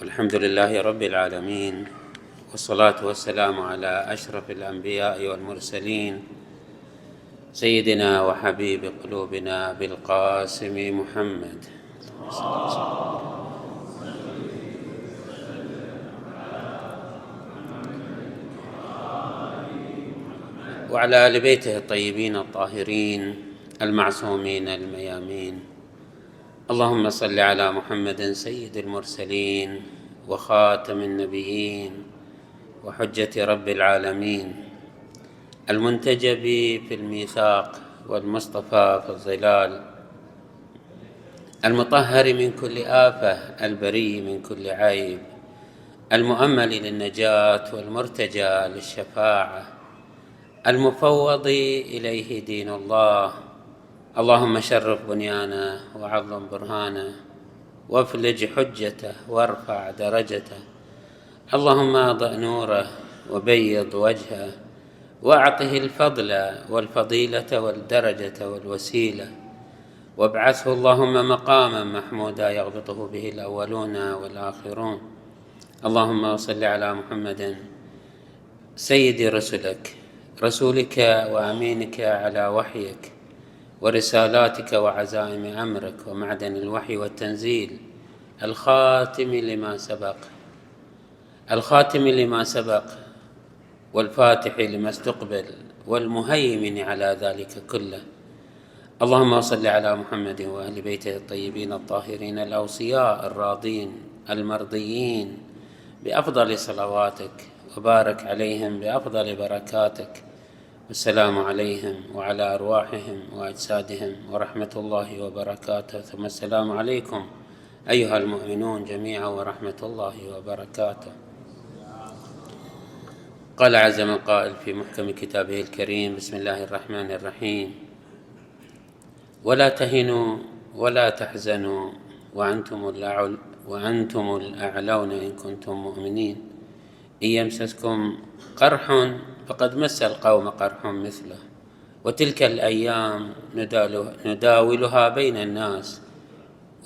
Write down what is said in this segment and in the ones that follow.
والحمد لله رب العالمين والصلاة والسلام على أشرف الأنبياء والمرسلين سيدنا وحبيب قلوبنا بالقاسم محمد. وعلى آل بيته الطيبين الطاهرين المعصومين الميامين اللهم صل على محمد سيد المرسلين وخاتم النبيين وحجة رب العالمين المنتجب في الميثاق والمصطفى في الظلال المطهر من كل آفة البري من كل عيب المؤمل للنجاة والمرتجى للشفاعة المفوض إليه دين الله اللهم شرف بنيانه وعظم برهانه وافلج حجته وارفع درجته. اللهم اضئ نوره وبيض وجهه واعطه الفضل والفضيلة والدرجة والوسيلة. وابعثه اللهم مقاما محمودا يغبطه به الأولون والآخرون. اللهم صل على محمد سيد رسلك رسولك وأمينك على وحيك. ورسالاتك وعزائم أمرك ومعدن الوحي والتنزيل. الخاتم لما سبق. الخاتم لما سبق. والفاتح لما استقبل. والمهيمن على ذلك كله. اللهم صل على محمد واهل بيته الطيبين الطاهرين الأوصياء الراضين المرضيين. بأفضل صلواتك وبارك عليهم بأفضل بركاتك. والسلام عليهم وعلى أرواحهم وأجسادهم ورحمة الله وبركاته. ثم السلام عليكم أيها المؤمنون جميعا ورحمة الله وبركاته. قال عز من قائل في محكم كتابه الكريم بسم الله الرحمن الرحيم. ولا تهنوا ولا تحزنوا وأنتم الأعل وأنتم الأعلون إن كنتم مؤمنين. إن يمسسكم قرح فقد مس القوم قرح مثله. وتلك الأيام نداولها بين الناس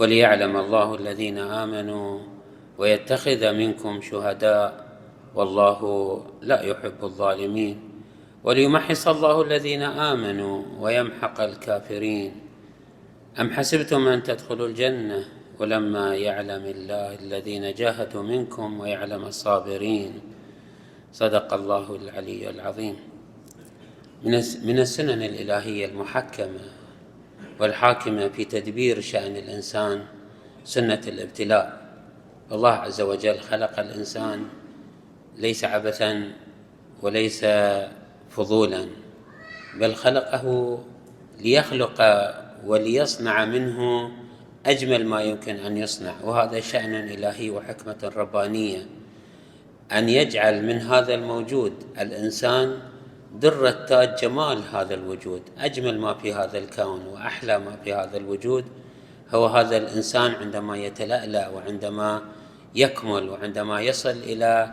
وليعلم الله الذين آمنوا ويتخذ منكم شهداء والله لا يحب الظالمين. وليمحص الله الذين آمنوا ويمحق الكافرين. أم حسبتم أن تدخلوا الجنة؟ ولما يعلم الله الذين جاهدوا منكم ويعلم الصابرين. صدق الله العلي العظيم. من السنن الإلهية المحكمة والحاكمة في تدبير شأن الإنسان سنة الابتلاء. الله عز وجل خلق الإنسان ليس عبثا وليس فضولا بل خلقه ليخلق وليصنع منه أجمل ما يمكن أن يصنع وهذا شأن إلهي وحكمة ربانية. أن يجعل من هذا الموجود الإنسان درة تاج جمال هذا الوجود أجمل ما في هذا الكون وأحلى ما في هذا الوجود. هو هذا الإنسان عندما يتلألأ وعندما يكمل وعندما يصل إلى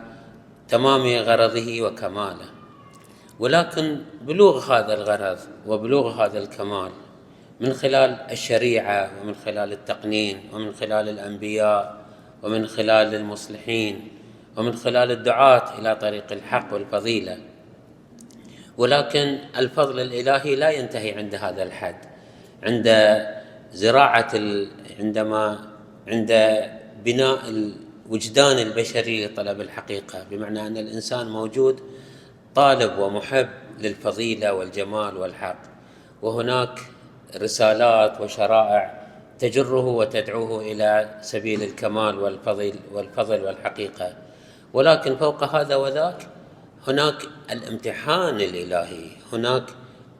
تمام غرضه وكماله. ولكن بلوغ هذا الغرض وبلوغ هذا الكمال من خلال الشريعة ومن خلال التقنين ومن خلال الأنبياء ومن خلال المصلحين ومن خلال الدعاة إلى طريق الحق والفضيلة. ولكن الفضل الإلهي لا ينتهي عند هذا الحد. عند زراعة عندما عند بناء الوجدان البشري لطلب الحقيقة. بمعنى أن الإنسان موجود طالب ومحب للفضيلة والجمال والحق. وهناك رسالات وشرائع تجره وتدعوه إلى سبيل الكمال والفضل والفضل والحقيقة. ولكن فوق هذا وذاك هناك الامتحان الإلهي هناك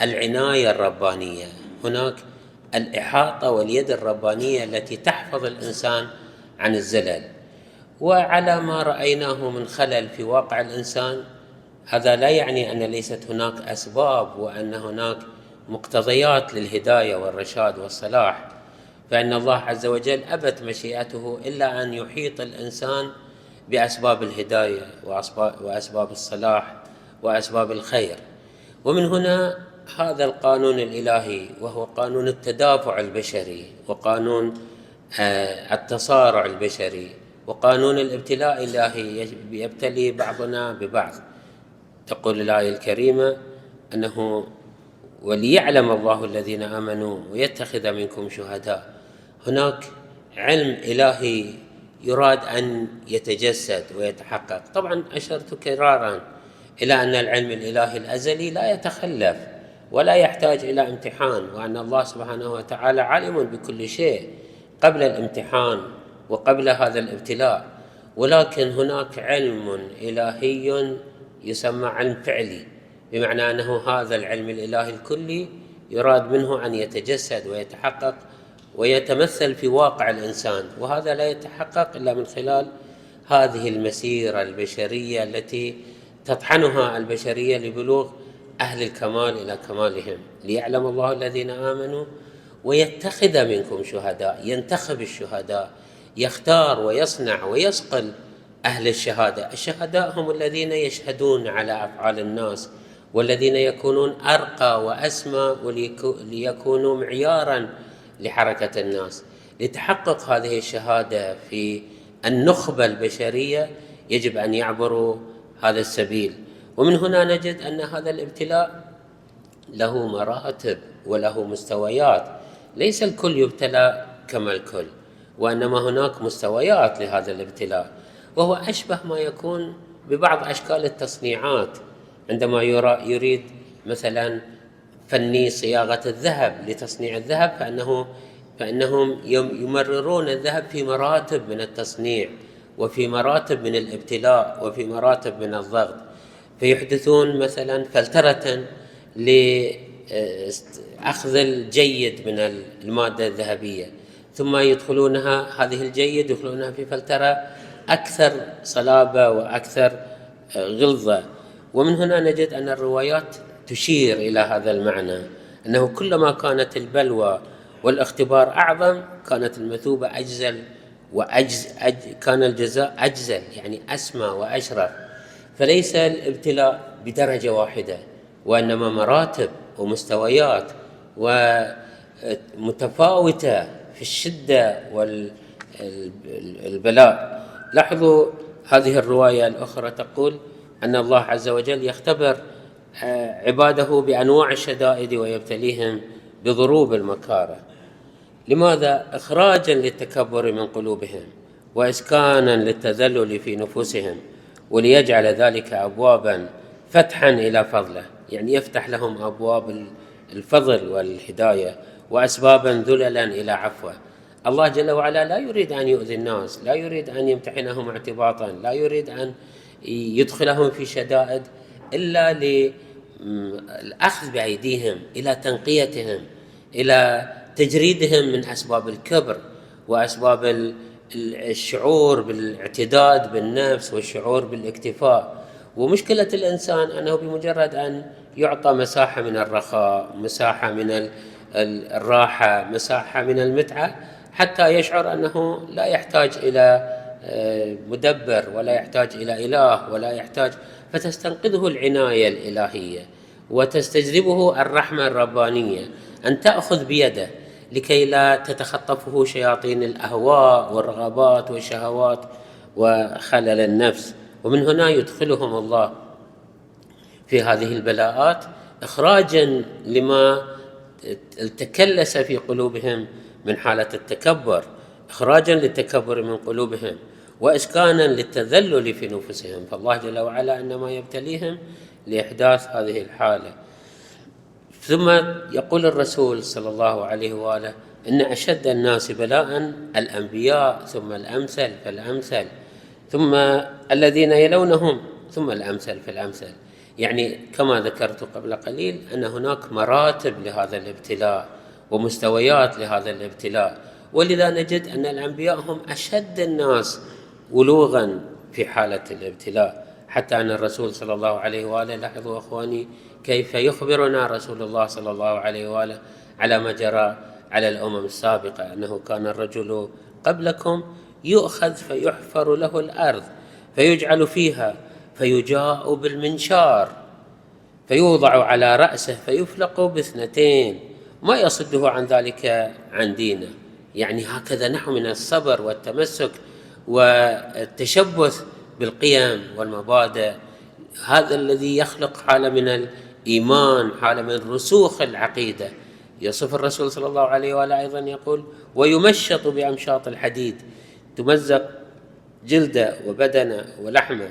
العناية الربانية هناك الإحاطة واليد الربانية التي تحفظ الإنسان عن الزلل. وعلى ما رأيناه من خلل في واقع الإنسان هذا لا يعني أن ليست هناك أسباب وأن هناك مقتضيات للهداية والرشاد والصلاح. فإن الله عز وجل أبت مشيئته إلا أن يحيط الإنسان بأسباب الهداية وأسباب الصلاح وأسباب الخير. ومن هنا هذا القانون الإلهي وهو قانون التدافع البشري وقانون آه، التصارع البشري وقانون الابتلاء الإلهي يبتلي بعضنا ببعض. تقول الآية الكريمة أنه وليعلم الله الذين آمنوا ويتخذ منكم شهداء. هناك علم إلهي يراد أن يتجسد ويتحقق. طبعا اشرت كرارا إلى أن العلم الإلهي الأزلي لا يتخلف ولا يحتاج إلى امتحان وأن الله سبحانه وتعالى عالم بكل شيء قبل الامتحان وقبل هذا الابتلاء. ولكن هناك علم إلهي يسمى علم فعلي بمعنى أنه هذا العلم الإلهي الكلي يراد منه أن يتجسد ويتحقق ويتمثل في واقع الإنسان وهذا لا يتحقق إلا من خلال هذه المسيرة البشرية التي تطحنها البشرية لبلوغ أهل الكمال إلى كمالهم ليعلم الله الذين آمنوا ويتخذ منكم شهداء ينتخب الشهداء يختار ويصنع ويصقل أهل الشهادة. الشهداء هم الذين يشهدون على أفعال الناس والذين يكونون أرقى وأسمى وليكونوا معيارا لحركة الناس. لتحقق هذه الشهادة في النخبة البشرية يجب أن يعبروا هذا السبيل. ومن هنا نجد أن هذا الابتلاء له مراتب وله مستويات. ليس الكل يبتلى كما الكل وإنما هناك مستويات لهذا الابتلاء. وهو أشبه ما يكون ببعض أشكال التصنيعات. عندما يريد مثلا فني صياغة الذهب لتصنيع الذهب فانه فإنهم يمررون الذهب في مراتب من التصنيع وفي مراتب من الابتلاء وفي مراتب من الضغط. فيحدثون مثلا فلترة لاخذ الجيد من المادة الذهبية. ثم يدخلونها هذه الجيد يدخلونها في فلترة أكثر صلابة وأكثر غلظة. ومن هنا نجد أن الروايات تشير إلى هذا المعنى أنه كلما كانت البلوى والاختبار أعظم كانت المثوبة أجزل واجز أج كان الجزاء أجزل يعني أسمى وأشرف. فليس الابتلاء بدرجة واحدة وإنما مراتب ومستويات ومتفاوتة في الشدة والبلاء لاحظوا هذه الرواية الأخرى تقول أن الله عز وجل يختبر عباده بأنواع الشدائد ويبتليهم بضروب المكاره. لماذا؟ اخراجا للتكبر من قلوبهم واسكانا للتذلل في نفوسهم وليجعل ذلك ابوابا فتحا إلى فضله يعني يفتح لهم أبواب الفضل والهداية واسبابا ذللا إلى عفوه. الله جل وعلا لا يريد أن يؤذي الناس لا يريد أن يمتحنهم اعتباطا لا يريد أن يدخلهم في شدائد إلا للاخذ بأيديهم إلى تنقيتهم إلى تجريدهم من أسباب الكبر وأسباب الشعور بالاعتداد بالنفس والشعور بالاكتفاء. ومشكلة الإنسان أنه بمجرد أن يعطى مساحة من الرخاء مساحة من الراحة مساحة من المتعة حتى يشعر أنه لا يحتاج آه، مدبر ولا يحتاج إلى إله ولا يحتاج فتستنقذه العناية الإلهية وتستجذبه الرحمة الربانية. أن تأخذ بيده لكي لا تتخطفه شياطين الأهواء والرغبات والشهوات وخلل النفس. ومن هنا يدخلهم الله في هذه البلاءات اخراجا لما تكلس في قلوبهم من حالة التكبر. اخراجا للتكبر من قلوبهم واسكانا للتذلل في نفوسهم. فالله جل وعلا إنما يبتليهم لإحداث هذه الحالة. ثم يقول الرسول صلى الله عليه وآله إن أشد الناس بلاء الأنبياء ثم الأمثل فالأمثل ثم الذين يلونهم ثم الأمثل فالأمثل. يعني كما ذكرت قبل قليل أن هناك مراتب لهذا الابتلاء ومستويات لهذا الابتلاء. ولذا نجد أن الأنبياء هم أشد الناس ولوغا في حالة الابتلاء. حتى أن الرسول صلى الله عليه وآله لاحظوا أخواني كيف يخبرنا رسول الله صلى الله عليه وآله على ما جرى على الأمم السابقة أنه كان الرجل قبلكم يؤخذ فيحفر له الأرض فيجعل فيها فيجاء بالمنشار فيوضع على رأسه فيفلق باثنتين. ما يصده عن ذلك عن دينه. يعني هكذا نحو من الصبر والتمسك والتشبث بالقيم والمبادئ. هذا الذي يخلق حاله من الإيمان حاله من رسوخ العقيدة. يصف الرسول صلى الله عليه وآله أيضا يقول ويمشط بأمشاط الحديد تمزق جلده وبدنه ولحمه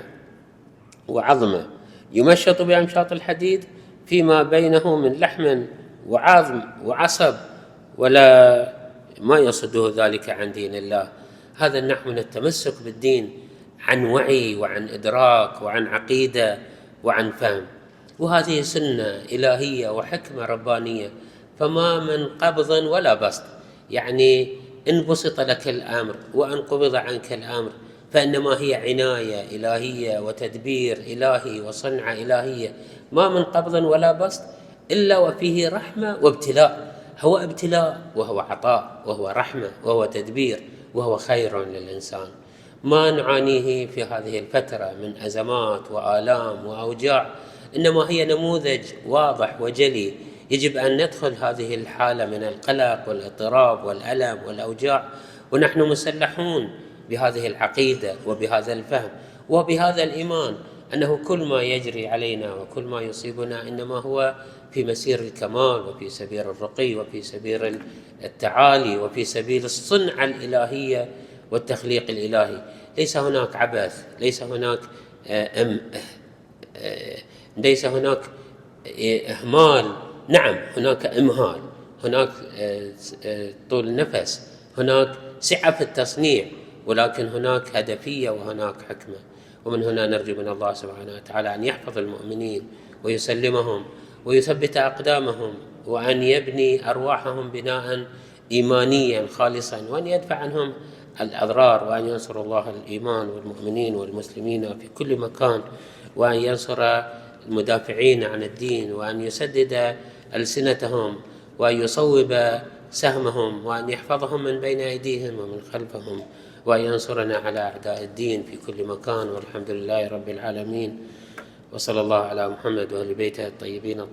وعظمه يمشط بأمشاط الحديد فيما بينه من لحم وعظم وعصب ولا ما يصده ذلك عن دين الله. هذا النحو من التمسك بالدين عن وعي وعن إدراك وعن عقيدة وعن فهم. وهذه سنة إلهية وحكمة ربانية. فما من قبض ولا بسط. يعني إن بسط لك الأمر وإن قبض عنك الأمر فإنما هي عناية إلهية وتدبير إلهي وصنعة إلهية. ما من قبض ولا بسط إلا وفيه رحمة وابتلاء. هو ابتلاء وهو عطاء وهو رحمة وهو تدبير وهو خير للإنسان. ما نعانيه في هذه الفترة من أزمات وآلام وأوجاع إنما هي نموذج واضح وجلي يجب أن ندخل هذه الحالة من القلق والاضطراب والألم والأوجاع ونحن مسلحون بهذه العقيدة وبهذا الفهم وبهذا الإيمان. أنه كل ما يجري علينا وكل ما يصيبنا إنما هو في مسير الكمال وفي سبيل الرقي وفي سبيل التعالي وفي سبيل الصنعه الإلهية والتخليق الإلهي. ليس هناك عبث ليس هناك آه، أم آه، ليس هناك إهمال. نعم هناك إمهال هناك آه، طول نفس هناك سعة في التصنيع ولكن هناك هدفية وهناك حكمة. ومن هنا نرجو من الله سبحانه وتعالى أن يحفظ المؤمنين ويسلمهم ويثبت أقدامهم وأن يبني أرواحهم بناء إيمانيا خالصا وأن يدفع عنهم الأضرار وأن ينصر الله الإيمان والمؤمنين والمسلمين في كل مكان وأن ينصر المدافعين عن الدين وأن يسدد ألسنتهم وأن يصوب سهمهم وأن يحفظهم من بين أيديهم ومن خلفهم وأن ينصرنا على أعداء الدين في كل مكان والحمد لله رب العالمين. وصلى الله على محمد وآل بيته الطيبين